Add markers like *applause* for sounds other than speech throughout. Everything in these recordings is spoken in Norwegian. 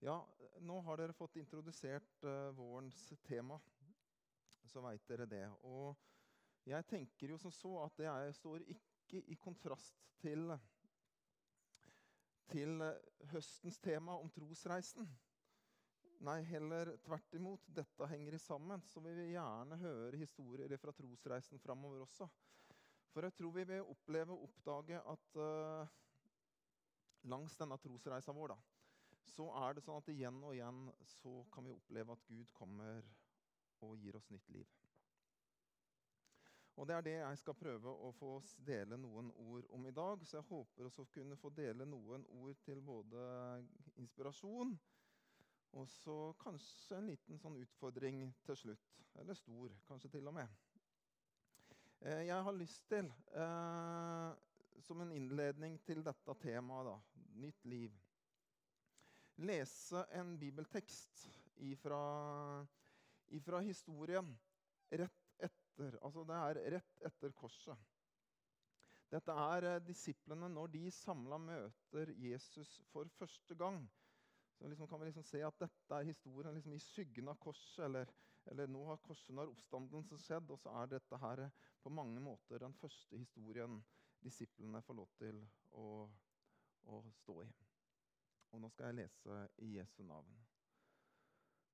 Ja, nå har dere fått introdusert uh, vårens tema, så veit dere det. Og jeg tenker jo som så at det står ikke i kontrast til, til høstens tema om trosreisen. Nei, heller tvert imot. Dette henger sammen. Så vi vil gjerne høre historier fra trosreisen framover også. For jeg tror vi vil oppleve og oppdage at uh, langs denne trosreisa vår da, så er det sånn at igjen og igjen så kan vi oppleve at Gud kommer og gir oss nytt liv. Og Det er det jeg skal prøve å få dele noen ord om i dag. Så jeg håper også å kunne få dele noen ord til både inspirasjon og så kanskje en liten sånn utfordring til slutt. Eller stor, kanskje til og med. Eh, jeg har lyst til, eh, som en innledning til dette temaet, da, nytt liv lese en bibeltekst ifra, ifra historien rett etter Altså det er rett etter korset. Dette er eh, disiplene når de samla møter Jesus for første gang. Så liksom kan vi liksom se at dette er historien liksom i skyggen av korset. Eller, eller nå har korset når oppstandelsen skjedd, og så er dette her eh, på mange måter den første historien disiplene får lov til å, å stå i. Og nå skal jeg lese i Jesu navn.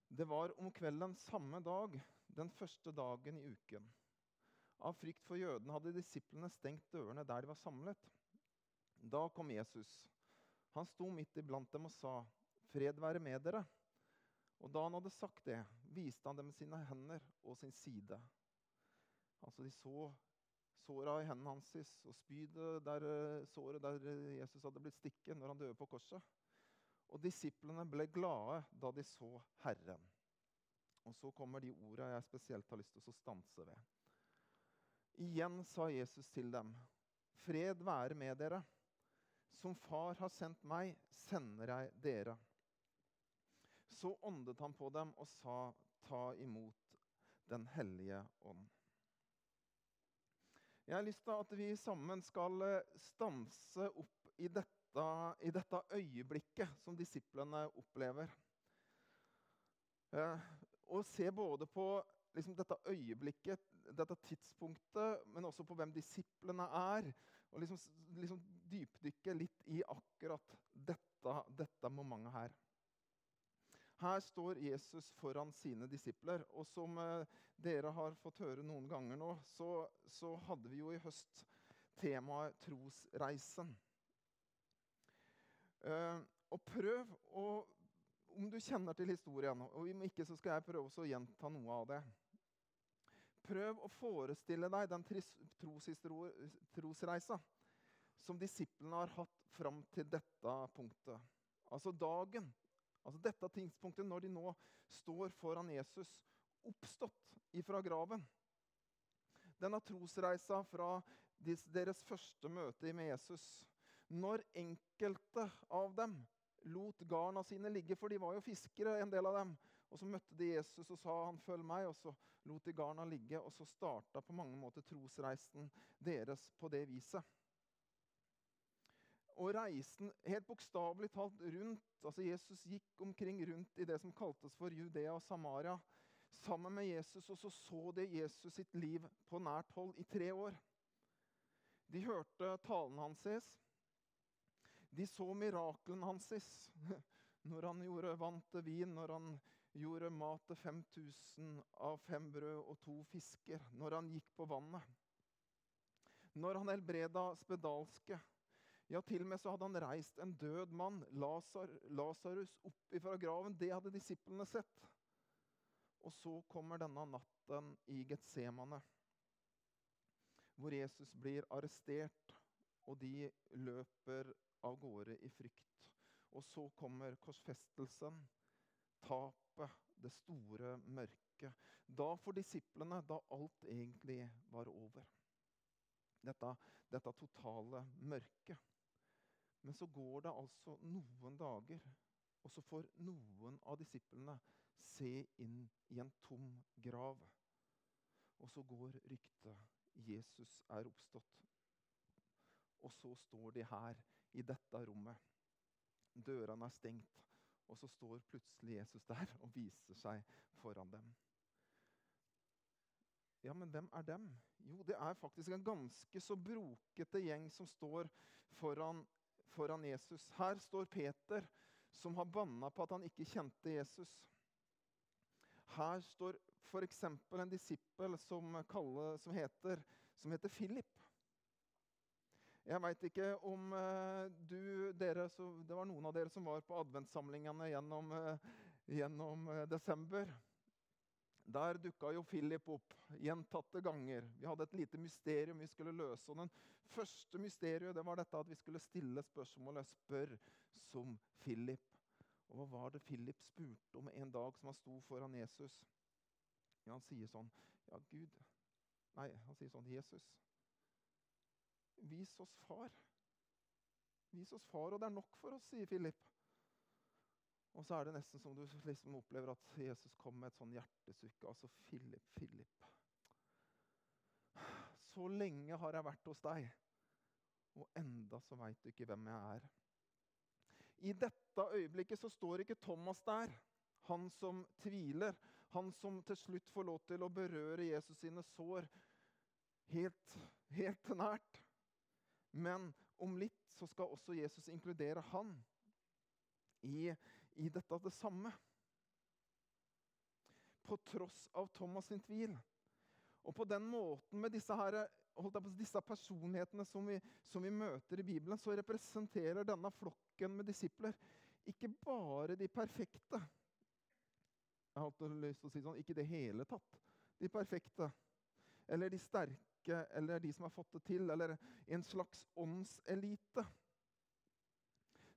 Det var om kvelden samme dag, den første dagen i uken. Av frykt for jødene hadde disiplene stengt dørene der de var samlet. Da kom Jesus. Han sto midt iblant dem og sa, 'Fred være med dere.' Og da han hadde sagt det, viste han dem sine hender og sin side. Altså De så såra i hendene hans og spydet der, såret der Jesus hadde blitt stikket når han døde på korset. Og disiplene ble glade da de så Herren. Og så kommer de orda jeg spesielt har lyst til å stanse ved. Igjen sa Jesus til dem, 'Fred være med dere.' Som Far har sendt meg, sender jeg dere. Så åndet han på dem og sa, 'Ta imot Den hellige ånd'. Jeg har lyst til at vi sammen skal stanse opp i dette dette, i dette øyeblikket som disiplene opplever. Eh, og se både på liksom, dette øyeblikket, dette tidspunktet, men også på hvem disiplene er. Og liksom, liksom dypdykke litt i akkurat dette, dette momentet her. Her står Jesus foran sine disipler. Og som eh, dere har fått høre noen ganger nå, så, så hadde vi jo i høst temaet trosreisen. Uh, og prøv å Om du kjenner til historien, og om ikke så skal jeg prøve å gjenta noe av det. Prøv å forestille deg den trosreisa som disiplene har hatt fram til dette punktet. Altså dagen, altså dette tidspunktet når de nå står foran Jesus, oppstått ifra graven. Denne trosreisa fra deres første møte med Jesus når enkelte av dem lot garna sine ligge, for de var jo fiskere, en del av dem. Og så møtte de Jesus og sa han, 'følg meg', og så lot de garna ligge. Og så starta på mange måter trosreisen deres på det viset. Og reisen helt bokstavelig talt rundt altså Jesus gikk omkring rundt i det som kaltes for Judea og Samaria sammen med Jesus, og så så de Jesus sitt liv på nært hold i tre år. De hørte talen hans. De så mirakelen hans *laughs* når han gjorde vann til vin, når han gjorde mat til 5000 av fem brød og to fisker, når han gikk på vannet. Når han helbreda spedalske. Ja, til og med så hadde han reist en død mann, Lasarus, opp fra graven. Det hadde disiplene sett. Og så kommer denne natten i Getsemane, hvor Jesus blir arrestert, og de løper av gårde i frykt. Og så kommer korsfestelsen, tapet, det store mørket. Da for disiplene, da alt egentlig var over. Dette, dette totale mørket. Men så går det altså noen dager, og så får noen av disiplene se inn i en tom grav. Og så går ryktet Jesus er oppstått. Og så står de her i dette rommet. Dørene er stengt, Og så står plutselig Jesus der og viser seg foran dem. Ja, men hvem er dem? Jo, det er faktisk en ganske så brokete gjeng som står foran, foran Jesus. Her står Peter, som har banna på at han ikke kjente Jesus. Her står f.eks. en disippel som, som, heter, som heter Philip. Jeg veit ikke om uh, du dere, Det var noen av dere som var på adventssamlingene gjennom, uh, gjennom uh, desember. Der dukka jo Philip opp gjentatte ganger. Vi hadde et lite mysterium vi skulle løse. og Den første mysteriet det var dette at vi skulle stille spørsmålet 'Spør som Philip'. Og Hva var det Philip spurte om en dag som han sto foran Jesus? Ja, Han sier sånn Ja, Gud Nei, han sier sånn Jesus. Vis oss far. Vis oss far, og det er nok for oss, sier Philip. Og så er det nesten som du liksom opplever at Jesus kom med et sånn hjertesukk. Altså, Philip, Philip. Så lenge har jeg vært hos deg, og enda så veit du ikke hvem jeg er. I dette øyeblikket så står ikke Thomas der, han som tviler. Han som til slutt får lov til å berøre Jesus sine sår helt, helt nært. Men om litt så skal også Jesus inkludere han i, i dette det samme. På tross av Thomas sin tvil. Og på den måten, med disse, her, på, disse personlighetene som vi, som vi, møter i Bibelen, så representerer denne flokken med disipler ikke bare de perfekte. Jeg har lyst til å si sånn, Ikke i det hele tatt de perfekte. Eller de sterke rike eller de som har fått det til, eller en slags åndselite.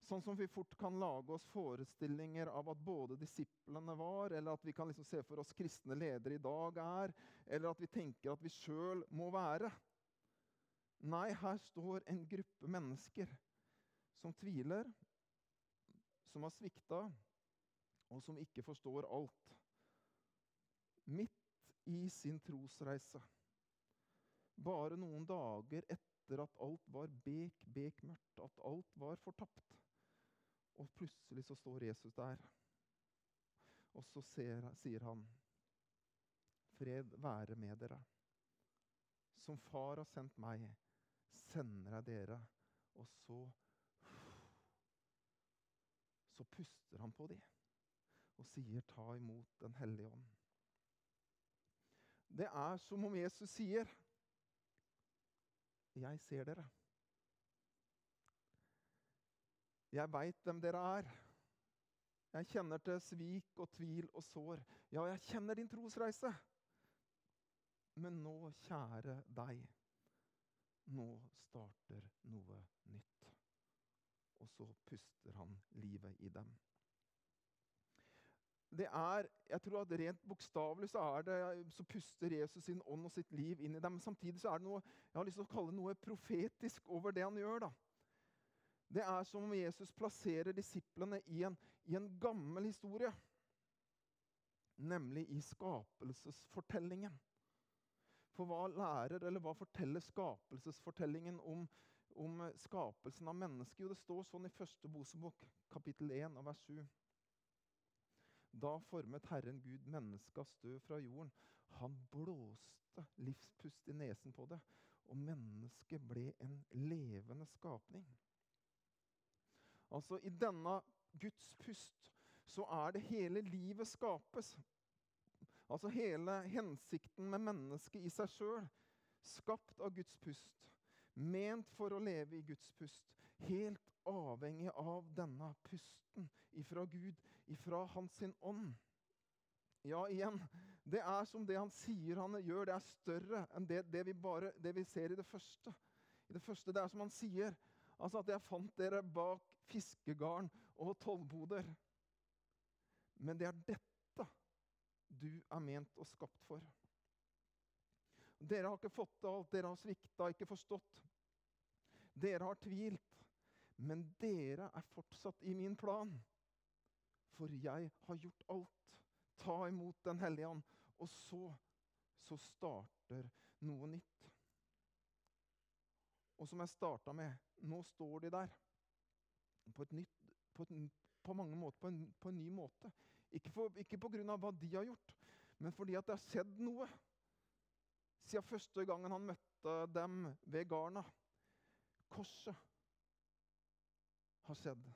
Sånn som vi fort kan lage oss forestillinger av at både disiplene var, eller at vi kan liksom se for oss kristne ledere i dag er, eller at vi tenker at vi sjøl må være. Nei, her står en gruppe mennesker som tviler, som har svikta, og som ikke forstår alt. Midt i sin trosreise. Bare noen dager etter at alt var bek, bek mørkt, at alt var fortapt. Og plutselig så står Jesus der. Og så ser, sier han, 'Fred være med dere.' Som far har sendt meg, sender jeg dere. Og så Så puster han på dem og sier, 'Ta imot Den hellige ånd'. Det er som om Jesus sier 'Jeg ser dere'. Jeg veit hvem dere er. Jeg kjenner til svik og tvil og sår. Ja, jeg kjenner din trosreise. Men nå, kjære deg, nå starter noe nytt. Og så puster han livet i dem det er, jeg tror at Rent bokstavelig så, så puster Jesus sin ånd og sitt liv inn i dem. Men samtidig så er det noe jeg har lyst til å kalle noe profetisk over det han gjør. da. Det er som om Jesus plasserer disiplene i en, i en gammel historie. Nemlig i skapelsesfortellingen. For hva lærer, eller hva forteller skapelsesfortellingen om, om skapelsen av mennesket? Jo, det står sånn i første Bosebok, kapittel 1, vers 7. Da formet Herren Gud mennesket av støv fra jorden. Han blåste livspust i nesen på det, og mennesket ble en levende skapning. Altså, I denne Guds pust så er det hele livet skapes. Altså hele hensikten med mennesket i seg sjøl. Skapt av Guds pust. Ment for å leve i Guds pust. Helt avhengig av denne pusten ifra Gud, ifra Hans sin ånd. Ja, igjen, det er som det han sier han gjør, det er større enn det, det, vi, bare, det vi ser i det første. I det første, Det er som han sier, altså at jeg fant dere bak fiskegarn og tollboder. Men det er dette du er ment og skapt for. Dere har ikke fått til alt, dere har svikta, ikke forstått. Dere har tvilt. Men dere er fortsatt i min plan, for jeg har gjort alt. Ta imot Den hellige ånd. Og så, så starter noe nytt. Og som jeg starta med, nå står de der på nytt, på et på mange måter på en, på en ny måte. Ikke, for, ikke på grunn av hva de har gjort, men fordi at det har skjedd noe. Siden første gangen han møtte dem ved garna. Korset har skjedd.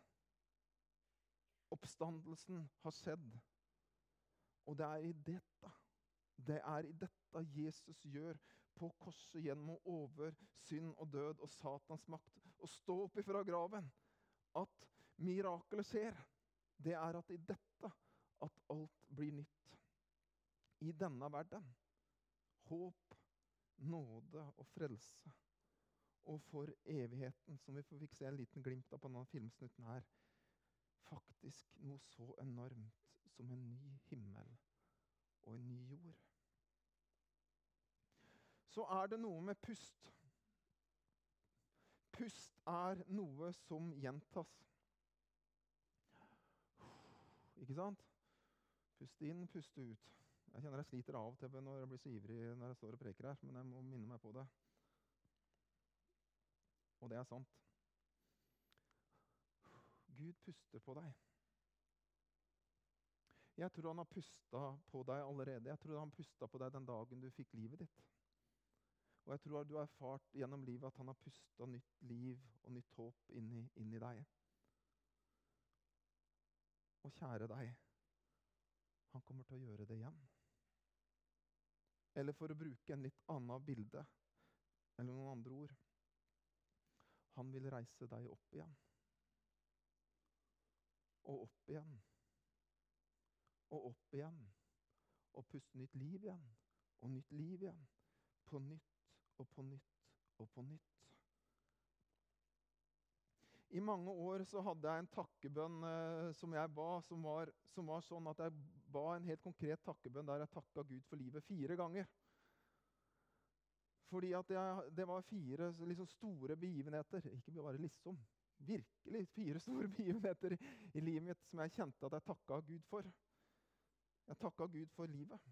Oppstandelsen har skjedd. Og det er i dette, det er i dette Jesus gjør på korset gjennom å over synd og død og Satans makt. Å stå opp ifra graven. At mirakelet skjer. Det er at i dette at alt blir nytt. I denne verden. Håp, nåde og frelse. Og for evigheten, som vi fikk se en liten glimt av på denne filmsnutten her. Faktisk noe så enormt som en ny himmel og en ny jord så er det noe med pust. Pust er noe som gjentas. Ikke sant? Puste inn, puste ut. Jeg kjenner jeg sliter av og til når jeg blir så ivrig når jeg står og preker her, men jeg må minne meg på det. Og det er sant. Gud puster på deg. Jeg tror han har pusta på deg allerede. Jeg tror han pusta på deg den dagen du fikk livet ditt. Og jeg tror du har erfart gjennom livet at han har pusta nytt liv og nytt håp inn i, inn i deg. Og kjære deg, han kommer til å gjøre det igjen. Eller for å bruke en litt annet bilde, eller noen andre ord Han vil reise deg opp igjen. Og opp igjen. Og opp igjen. Og puste nytt liv igjen. Og nytt liv igjen. På nytt og på nytt og på nytt. I mange år så hadde jeg en takkebønn eh, som jeg ba, som var, som var, sånn at jeg ba en helt konkret takkebønn der jeg takka Gud for livet fire ganger. Fordi at jeg, det var fire liksom, store begivenheter. Ikke bare liksom. Virkelig fire store begivenheter i, livet mitt som jeg kjente at jeg takka Gud for. Jeg takka Gud for livet.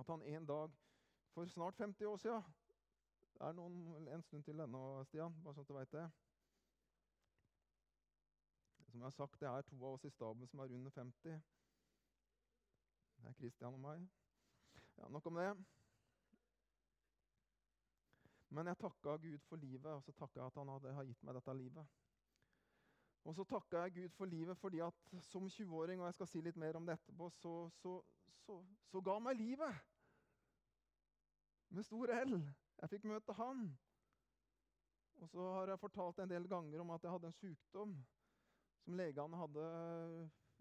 At han en dag for snart 50 år siden. Det er noen, en stund til denne, Stian, bare sånn at du veit det. Som jeg har sagt, Det er to av oss i staben som er under 50. Det er Kristian og meg. Ja, Nok om det. Men jeg takka Gud for livet, og så takka jeg at han hadde, har gitt meg dette livet. Og så takka jeg Gud for livet fordi at som 20-åring, og jeg skal si litt mer om det etterpå, så, så, så, så ga meg livet med stor L. Jeg fikk møte han. Og så har jeg fortalt en del ganger om at jeg hadde en sykdom som legene hadde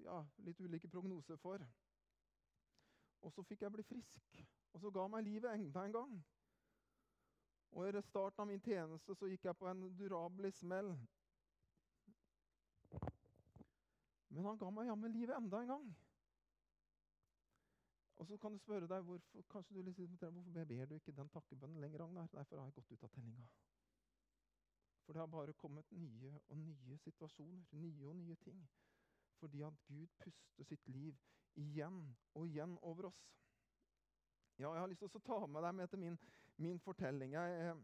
ja, litt ulike prognoser for. Og så fikk jeg bli frisk, og så ga meg livet enda en gang. Og I starten av min tjeneste så gikk jeg på en durabelig smell. Men han ga meg jammen livet enda en gang. Og så kan du spørre deg hvorfor, kanskje du liksom, hvorfor ber du ikke den takkebønnen lenger. Ragnar? Derfor har jeg gått ut av tellinga. For det har bare kommet nye og nye situasjoner, nye og nye ting. Fordi at Gud puster sitt liv igjen og igjen over oss. Ja, Jeg har lyst til å ta med deg med til min, min fortelling. Jeg,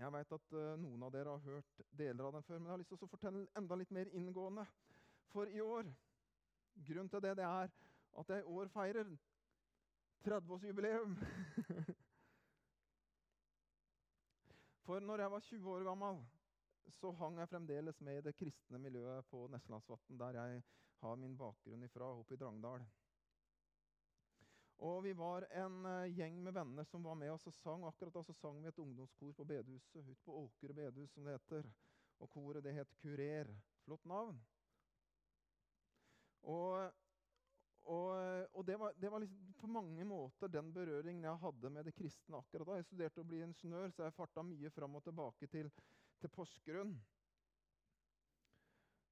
jeg veit at uh, noen av dere har hørt deler av den før, men jeg har lyst til å fortelle enda litt mer inngående. For i år Grunnen til det, det er at jeg i år feirer 30-årsjubileum. *laughs* For når jeg var 20 år gammel, så hang jeg fremdeles med i det kristne miljøet på Neslandsvatn, der jeg har min bakgrunn ifra, oppe i Drangdal. Og vi var en uh, gjeng med venner som var med oss og sang. Akkurat da så sang vi et ungdomskor på bedehuset, ute på Åkre bedehus, som det heter. Og koret det het Kurer. Flott navn. Og og, og det, var, det var liksom på mange måter den berøringen jeg hadde med det kristne akkurat da. Jeg studerte å bli ingeniør, så jeg farta mye fram og tilbake til, til Porsgrunn.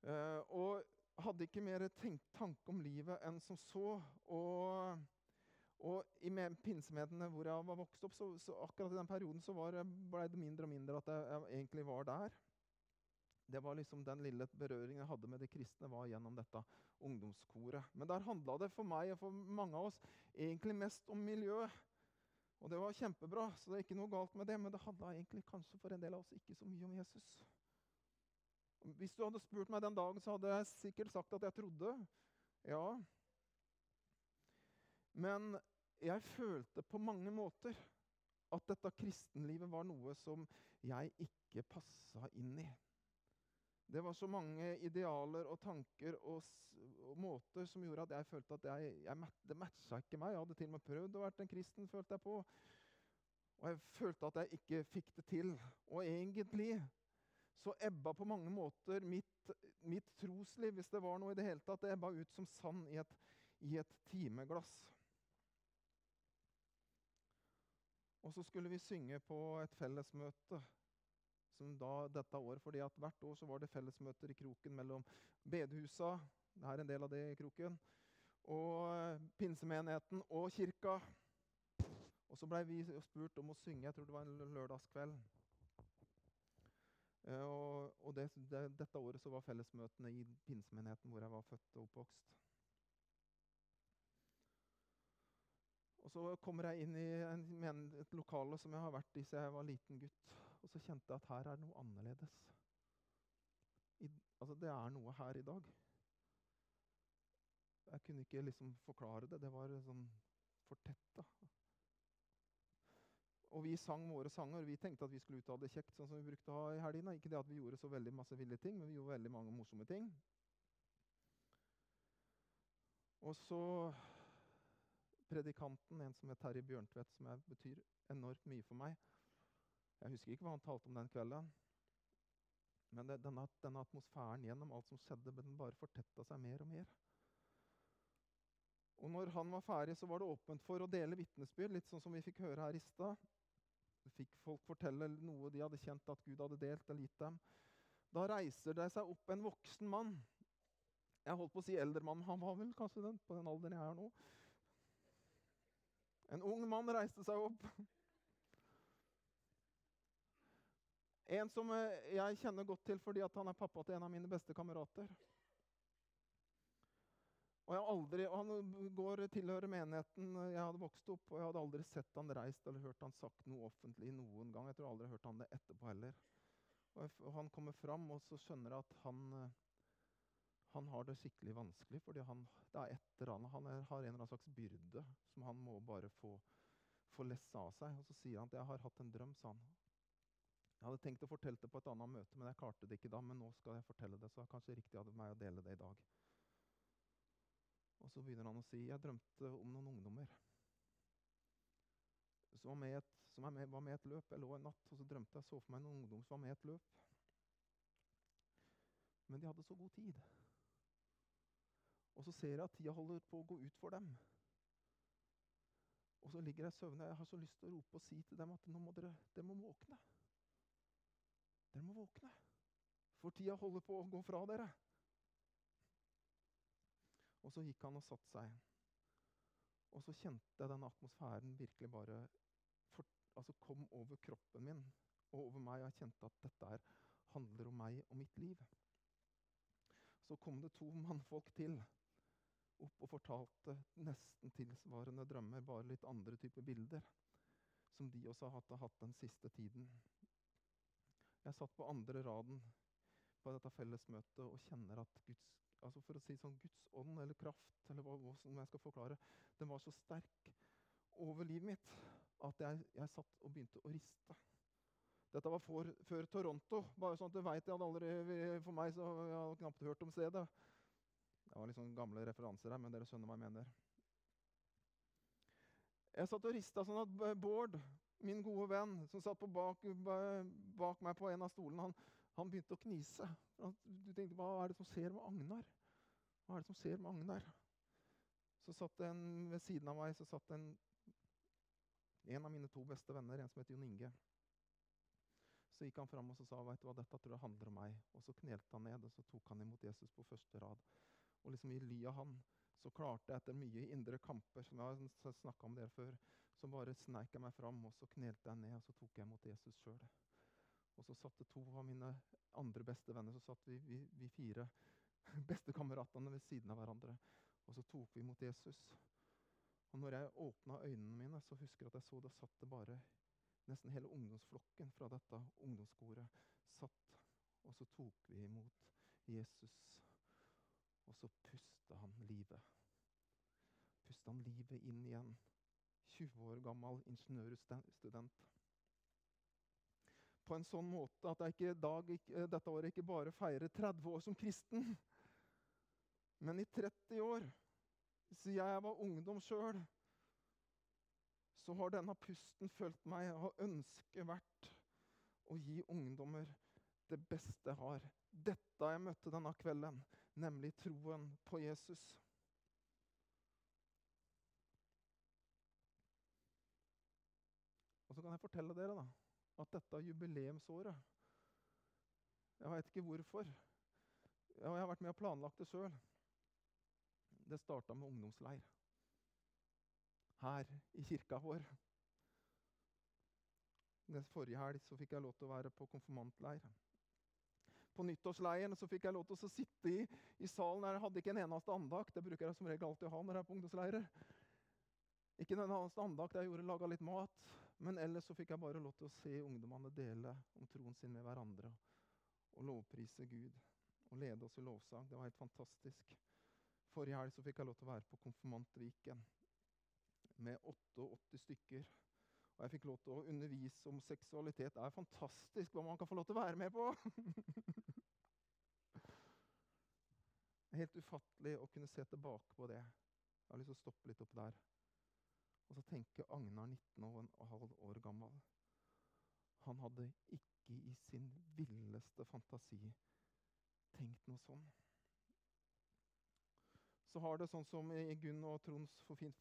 Uh, og hadde ikke mer tenkt tanke om livet enn som så. Og, og i pinsemedene hvor jeg var vokst opp, så, så akkurat i den perioden så ble det mindre og mindre at jeg, jeg egentlig var der. Det var liksom Den lille berøringen jeg hadde med de kristne, var gjennom dette ungdomskoret. Men der handla det for meg og for mange av oss egentlig mest om miljøet. Og det var kjempebra, så det er ikke noe galt med det, men det handla egentlig kanskje for en del av oss ikke så mye om Jesus. Hvis du hadde spurt meg den dagen, så hadde jeg sikkert sagt at jeg trodde. Ja. Men jeg følte på mange måter at dette kristenlivet var noe som jeg ikke passa inn i. Det var så mange idealer og tanker og, og måter som gjorde at jeg følte at jeg, jeg, det matcha ikke meg. Jeg hadde til og med prøvd å være en kristen, følte jeg på. Og jeg følte at jeg ikke fikk det til. Og egentlig så ebba på mange måter mitt, mitt trosliv, hvis det var noe i det hele tatt, det ebba ut som sand i et, i et timeglass. Og så skulle vi synge på et fellesmøte som da dette året, fordi at Hvert år så var det fellesmøter i kroken mellom bedehusa det er en del av det i kroken, og pinsemenigheten og kirka. Og så blei vi spurt om å synge. Jeg tror det var en lørdagskveld. Eh, og, og det, det, dette året så var fellesmøtene i pinsemenigheten hvor jeg var født og oppvokst. Og Så kommer jeg inn i en, et lokale som jeg har vært i siden jeg var liten gutt. Og så kjente jeg at her er noe annerledes. I, altså Det er noe her i dag. Jeg kunne ikke liksom forklare det. Det var sånn fortetta. Og vi sang våre sanger. Vi tenkte at vi skulle ut og ha det kjekt. sånn som vi brukte å ha i helgene. Ikke det at vi gjorde så veldig masse ville ting, men vi gjorde veldig mange morsomme ting. Og så predikanten, en som het Terje Bjørntvedt, som er, betyr enormt mye for meg. Jeg husker ikke hva han talte om den kvelden. Men det, denne, denne, atmosfæren gjennom alt som skjedde, den bare fortetta seg mer og mer. Og når han var ferdig, så var det åpent for å dele vitnesbyrd, litt sånn som vi fikk høre her i stad fikk folk fortelle noe de hadde kjent at Gud hadde delt eller gitt dem. Da reiser det seg opp en voksen mann. Jeg holdt på å si eldre mann, han var vel kanskje den, på den alderen jeg er nå. En ung mann reiste seg opp. En som eh, jeg kjenner godt til fordi han er pappa til en av mine beste kamerater. Og jeg aldri, Han går tilhører menigheten jeg hadde vokst opp, og jeg hadde aldri sett han reist eller hørt han sagt noe offentlig noen gang. Jeg tror aldri hørt han det etterpå heller. Og, jeg, Han kommer fram, og så skjønner jeg at han, han har det skikkelig vanskelig. fordi han, det er et eller annet, Han er, har en eller annen slags byrde som han må bare få, få lesse av seg. Og Så sier han at 'jeg har hatt en drøm', sa han. Jeg hadde tenkt å fortelle det på et annet møte, men jeg klarte det ikke da. Men nå skal jeg fortelle det, så det er kanskje riktig av meg å dele det i dag. Og så begynner han å si jeg drømte om noen ungdommer som var med, et, som med, var med et løp. Jeg lå en natt og så drømte jeg så for meg noen ungdom som var med i et løp. Men de hadde så god tid. Og så ser jeg at tida holder på å gå ut for dem. Og så ligger jeg søvnig. Jeg har så lyst til å rope og si til dem at nå må dere, dere må våkne. Dere må våkne. For tida holder på å gå fra dere. Og så gikk han og satte seg. Og så kjente jeg den atmosfæren virkelig bare for, altså kom over kroppen min og over meg. Jeg kjente at dette her handler om meg og mitt liv. Så kom det to *laughs* mannfolk til opp og fortalte nesten tilsvarende drømmer, bare litt andre typer bilder. Som de også hadde hatt den siste tiden. Jeg satt på andre raden på dette fellesmøtet og kjenner at Guds altså for å si sånn, Guds ånd eller kraft, eller hva, hva som jeg skal forklare, den var så sterk over livet mitt at jeg, jeg satt og begynte å riste. Dette var for, før Toronto. bare sånn at du vet, jeg hadde aldri, For meg så jeg hadde knapt hørt om stedet. Det var litt sånn gamle referanser her, men dere skjønner hva jeg mener. Jeg satt og rista sånn at Bård, min gode venn, som satt bak, bak, meg på en av stolene, han, han begynte å knise. Du tenkte, Hva er det som skjer med Agnar? Hva er det som skjer med Agnar? Så satt en ved siden av meg så satt en, en av mine to beste venner, en som heter Jon Inge. Så gikk han fram og sa vet du hva, dette tror jeg handler om meg. Og så knelte han ned og så tok han imot Jesus på første rad. Og liksom i ly av han så klarte jeg etter mye indre kamper, som jeg har snakka om dere før, så bare sneik jeg meg fram, og så knelte jeg ned og så tok jeg imot Jesus sjøl. Og så satt det to av mine andre beste venner, så satt vi, vi, vi fire *laughs* bestekameratene ved siden av hverandre. Og så tok vi mot Jesus. Og når jeg åpna øynene mine, så husker jeg at jeg så det satt det bare nesten hele ungdomsflokken fra dette ungdomskoret satt Og så tok vi imot Jesus, og så pusta han livet. Pusta han livet inn igjen. 20 år gammel ingeniørstudent. På en sånn måte at jeg ikke dag, dette året ikke bare feirer 30 år som kristen, men i 30 år, siden jeg var ungdom sjøl, så har denne pusten fulgt meg og har ønsket vært å gi ungdommer det beste jeg har. Dette jeg møtte denne kvelden, nemlig troen på Jesus. Og så kan jeg fortelle dere da, at dette jubileumsåret Jeg veit ikke hvorfor. Jeg har vært med og planlagt det sjøl. Det starta med ungdomsleir her i kirka vår. Den forrige helg så fikk jeg lov til å være på konfirmantleir. På nyttårsleiren så fikk jeg lov til å sitte i, i salen der jeg hadde ikke en eneste andakt. Det bruker jeg som regel alltid å ha når jeg er på ungdomsleirer. Ikke en eneste andakt. Jeg gjorde laga litt mat. Men ellers så fikk jeg bare lov til å se ungdommene dele om troen sin med hverandre. Og lovprise Gud. Og lede oss i lovsang. Det var helt fantastisk. Forrige helg så fikk jeg lov til å være på Konfirmantviken med 88 stykker. Og jeg fikk lov til å undervise om seksualitet. Det er fantastisk hva man kan få lov til å være med på! *laughs* Helt ufattelig å kunne se tilbake på det. Jeg har lyst til å stoppe litt opp der. Og så tenker Agnar, 19,5 år gammel Han hadde ikke i sin villeste fantasi tenkt noe sånn. Så har det sånn som Gunn og Trond så fint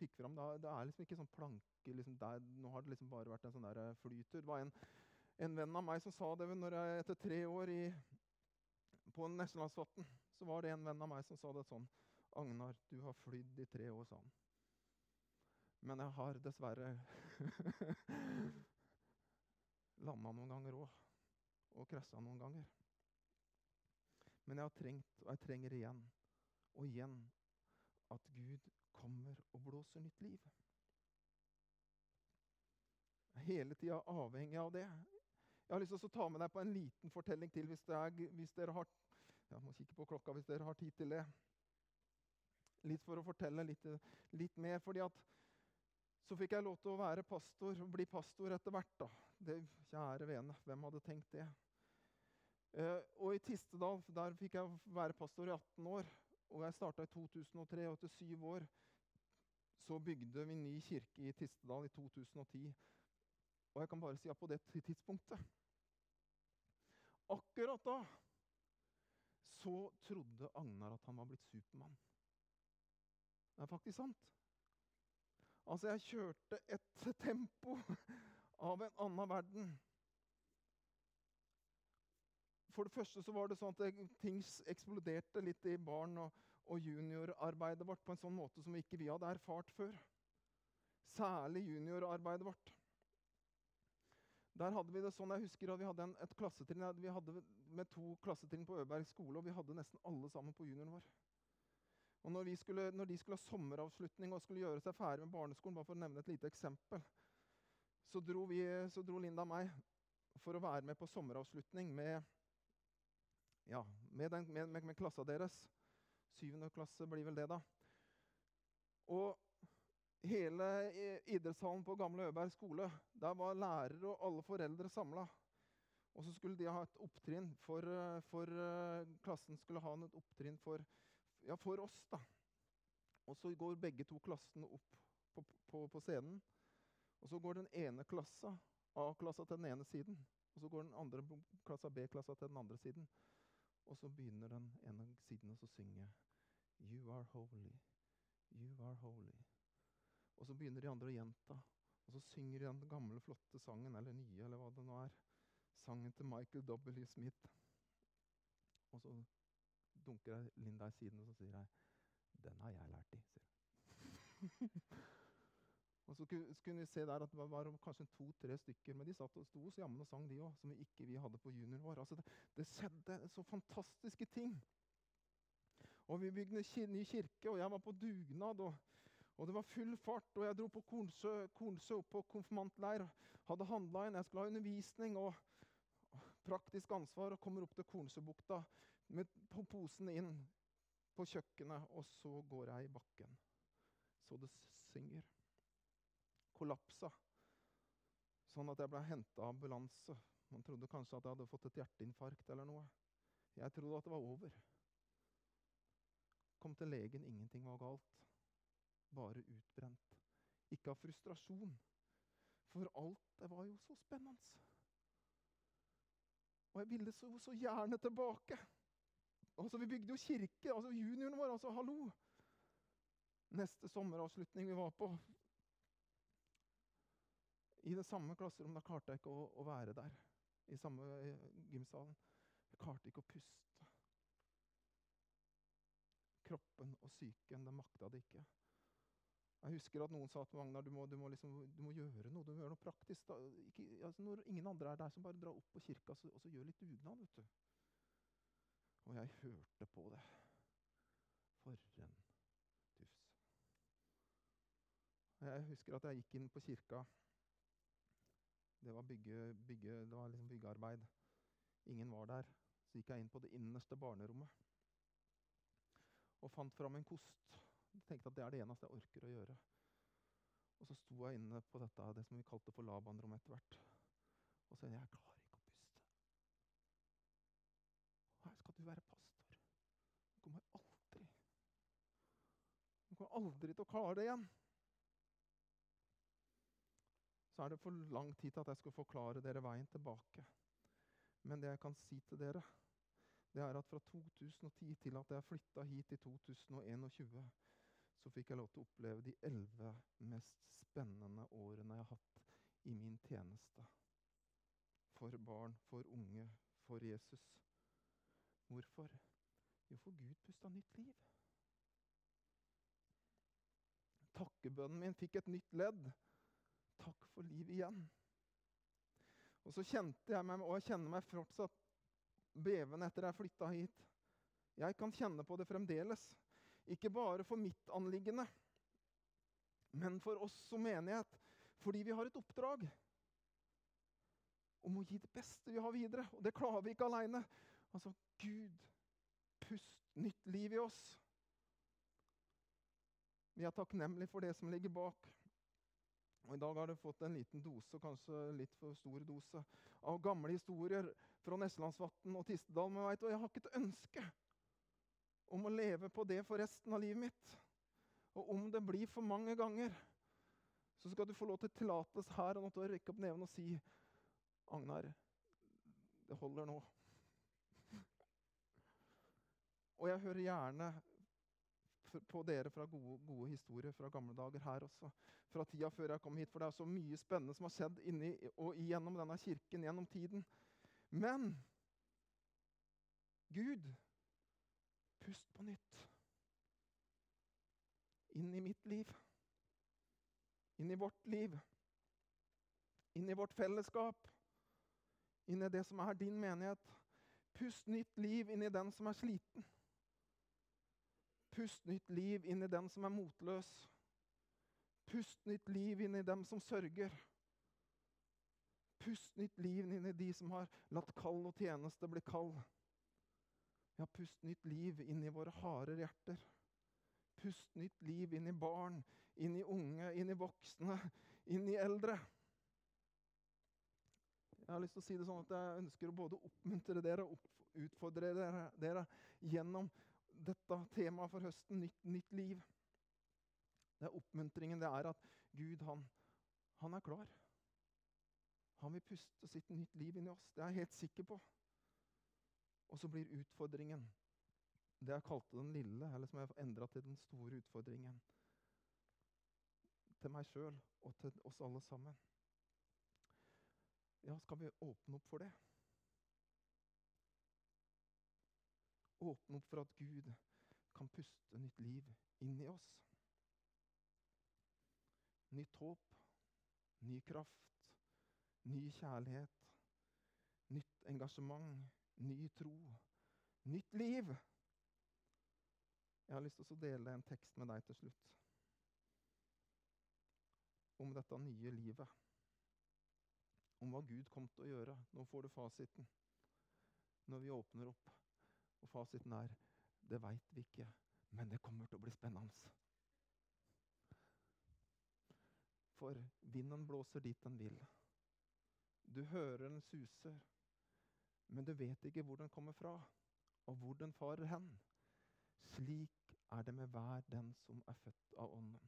fikk fram. Det, det er liksom ikke sånn planke liksom der, Nå har det liksom bare vært en sånn der eh, flytur. Det var en, en, venn av meg som sa det når jeg etter tre år i, på Nesjelandsvatn. Så var det en venn av meg som sa det sånn Agnar, du har flydd i tre år, sa han. Men jeg har dessverre *laughs* landa noen ganger òg. Og krasja noen ganger. Men jeg har trengt, og jeg trenger igjen og igjen at Gud kommer og blåser nytt liv. Jeg er hele tida avhengig av det. Jeg har lyst til å ta med deg på en liten fortelling til hvis, er, hvis dere har jeg må kikke på klokka hvis dere har tid til det. Litt for å fortelle litt, litt mer. fordi at så fikk jeg lov til å være pastor bli pastor etter hvert. da. Det, kjære vene, hvem hadde tenkt det? Uh, og i Tistedal der fikk jeg være pastor i 18 år. Og jeg starta i 2003, og etter syv år så bygde vi ny kirke i Tistedal i 2010. Og jeg kan bare si at på det tidspunktet Akkurat da så trodde Agnar at han var blitt Supermann. Det er faktisk sant. Altså, jeg kjørte et tempo av en annen verden. For det første så var det sånn at ting eksploderte litt i barn- og, og juniorarbeidet vårt på en sånn måte som ikke vi hadde erfart før. Særlig juniorarbeidet vårt. Der hadde Vi det sånn, jeg husker at vi hadde en, et klassetrinn, vi hadde med to klassetrinn på Øberg skole, og vi hadde nesten alle sammen på junioren vår. Og når, skulle, når, de skulle ha sommeravslutning og skulle gjøre seg ferdig med barneskolen, bare for å nevne et lite eksempel, så dro, vi, så dro Linda og meg for å være med på sommeravslutning med, ja, med, den, med, med klassa deres. Syvende klasse blir vel det, da. Og hele idrettshallen på Gamle Øberg skole, der var lærere og alle foreldre samla. Og så skulle de ha et opptrinn for, for Klassen skulle ha et opptrinn for, ja, for oss, da. Og så går begge to klassene opp på, på, på scenen. Og så går den ene klassa, A-klassa, til den ene siden. Og så går den andre klassa, B-klassa, til den andre siden. Og så begynner den ene siden å synge You are holy, you are holy. Og så begynner de andre å gjenta. Og så synger de den gamle, flotte sangen, eller nye, eller hva det nå er. Sangen til Michael W. Smith. Og så dunker Linda i siden og så sier jeg, 'Den har jeg lært i', sier hun. *laughs* og så kunne vi se der at det var kanskje to-tre stykker, men de satt og sto og jammen og sang, de òg, som ikke vi hadde på junior vår. Altså det, det skjedde så fantastiske ting. Og vi bygde ny kirke, og jeg var på dugnad. Og, og det var full fart. Og jeg dro på Kornsø, Kornsø opp på konfirmantleir. Hadde handla inn, jeg skulle ha undervisning. Og praktisk ansvar og kommer opp til Kornsøbukta med posen inn på kjøkkenet, og så går jeg i bakken. Så det synger. Kollapsa. Sånn at jeg ble henta av ambulanse. Man trodde kanskje at jeg hadde fått et hjerteinfarkt eller noe. Jeg trodde at det var over. Kom til legen, ingenting var galt. Bare utbrent. Ikke av frustrasjon, for alt det var jo så spennende. Og jeg ville så, så gjerne tilbake. Altså, Vi bygde jo kirke. altså Junioren vår, altså hallo! Neste sommeravslutning vi var på I det samme klasserommet da klarte jeg ikke å, å være der. I samme eh, gymsalen. Jeg klarte ikke å puste. Kroppen og psyken, det makta det ikke. Jeg husker at noen sa til Magnar du må, du må, liksom, du må gjøre noe. du må gjøre noe praktisk. Ikke, altså når ingen andre er der, som bare dra opp på kirka så, og så gjør litt dugnad. vet du. Og jeg hørte på det. For en tufs. Jeg husker at jeg gikk inn på kirka. Det var, bygge, bygge, det var liksom byggearbeid. Ingen var der. Så gikk jeg inn på det innerste barnerommet og fant fram en kost. Jeg tenkte at det er det eneste jeg orker å gjøre. Og så sto jeg inne på dette, det som vi kalte for Laban-rommet etter hvert. Og så sa jeg jeg klarer ikke å puste. Her skal du være pastor. Du kommer aldri Du kommer aldri til å klare det igjen. Så er det for lang tid til at jeg skal forklare dere veien tilbake. Men det jeg kan si til dere, det er at fra 2010 til at jeg flytta hit i 2021, så fikk jeg lov til å oppleve de elleve mest spennende årene jeg har hatt i min tjeneste. For barn, for unge, for Jesus. Hvorfor? Jo, for Gud pusta nytt liv. Takkebønnen min fikk et nytt ledd. Takk for liv igjen. Og så kjente jeg meg, og jeg kjenner meg fortsatt bevende etter jeg flytta hit. Jeg kan kjenne på det fremdeles. Ikke bare for mitt anliggende, men for oss som menighet. Fordi vi har et oppdrag om å gi det beste vi har videre. Og det klarer vi ikke aleine. Altså, Gud, pust nytt liv i oss. Vi er takknemlige for det som ligger bak. Og I dag har du fått en liten dose, kanskje litt for stor dose, av gamle historier fra Neslandsvatn og Tistedal. Men vet du, jeg har ikke et ønske om å leve på det for resten av livet mitt. Og om det blir for mange ganger, så skal du få lov til tillatelse her og nå til å rekke opp neven og si Agnar, det holder nå. *laughs* Og jeg hører gjerne på dere fra gode, gode, historier fra gamle dager her også. Fra tida før jeg kom hit. For det er så mye spennende som har skjedd inni og gjennom denne kirken gjennom tiden. Men Gud, pust på nytt. Inn i mitt liv. Inn i vårt liv. Inn i vårt fellesskap. Inn i det som er din menighet. Pust nytt liv inn i den som er sliten. Pust nytt liv inn i den som er motløs. Pust nytt liv inn i dem som sørger. Pust nytt liv inn i de som har latt kall og tjeneste bli kald. Ja, pust nytt liv inn i våre harde hjerter. Pust nytt liv inn i barn, inn i unge, inn i voksne, inn i eldre. Jeg har lyst til å si det sånn at jeg ønsker å både oppmuntre dere og utfordre dere, dere gjennom dette temaet for høsten, nytt, nytt liv. Det er oppmuntringen. Det er at Gud, han, han er klar. Han vil puste sitt nytt liv inn i oss. Det er jeg helt sikker på. Og så blir utfordringen det jeg kalte den lille, eller som jeg har endra til den store utfordringen. Til meg sjøl og til oss alle sammen. Ja, skal vi åpne opp for det? åpne opp for at Gud kan puste nytt liv inn i oss. Nytt håp, ny kraft, ny kjærlighet, nytt engasjement, ny tro, nytt liv. Jeg har lyst til å dele en tekst med deg til slutt. Om dette nye livet. Om hva Gud kom til å gjøre. Nå får du fasiten. når vi åpner opp. Og fasiten er det veit vi ikke, men det kommer til å bli spennende. For vinden blåser dit den vil. Du hører den suser, men du vet ikke hvor den kommer fra, og hvor den farer hen. Slik er det med hver den som er født av Ånden.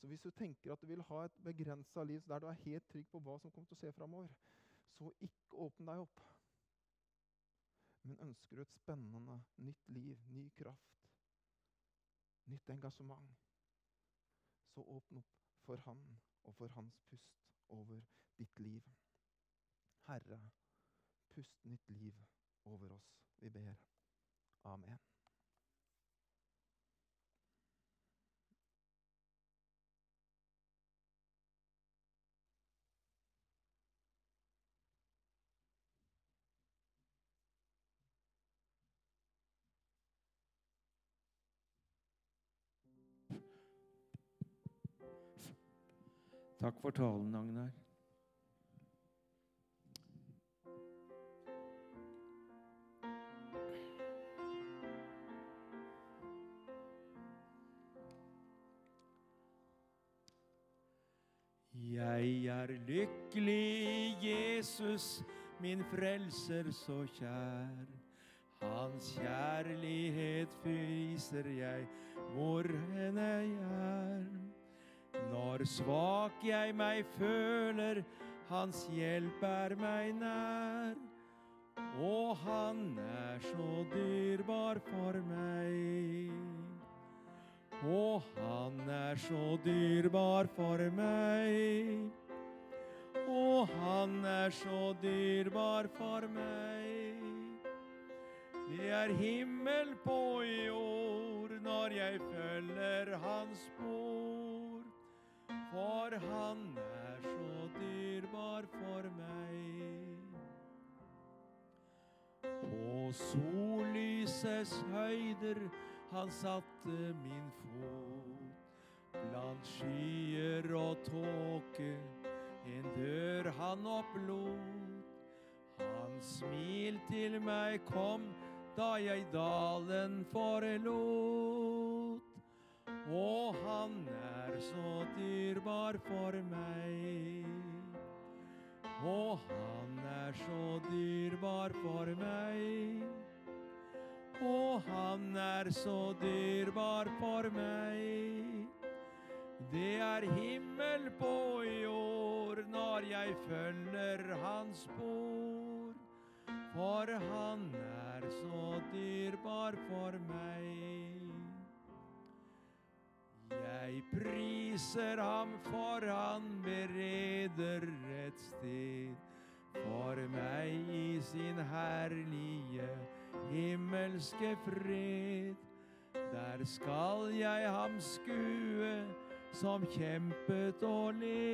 Så hvis du tenker at du vil ha et begrensa liv der du er helt trygg på hva som kommer til å se framover, så ikke åpne deg opp. Men ønsker du et spennende, nytt liv, ny kraft, nytt engasjement, så åpne opp for Han og for Hans pust over ditt liv. Herre, pust nytt liv over oss. Vi ber. Amen. Takk for talen, Agnar. Er lykkelig, Jesus, min frelser så kjær. Hans kjærlighet viser jeg hvor hen jeg er. Når svak jeg meg føler, hans hjelp er meg nær. Og han er så dyrbar for meg. Og han er så dyrbar for meg. Han er så dyrbar for meg. Det er himmel på jord når jeg følger hans spor. For han er så dyrbar for meg. På sollysets høyder han satte min fot. Blant skyer og tåke en dør han opplot. Han smil til meg kom da jeg dalen forlot. Og han er så dyrbar for meg. Og han er så dyrbar for meg. Og han er så dyrbar for meg. Det er himmel på jord når jeg følger hans spor. For han er så dyrbar for meg. Jeg priser ham for han bereder et sted for meg i sin herlige himmelske fred. Der skal jeg ham skue som kjempet og led.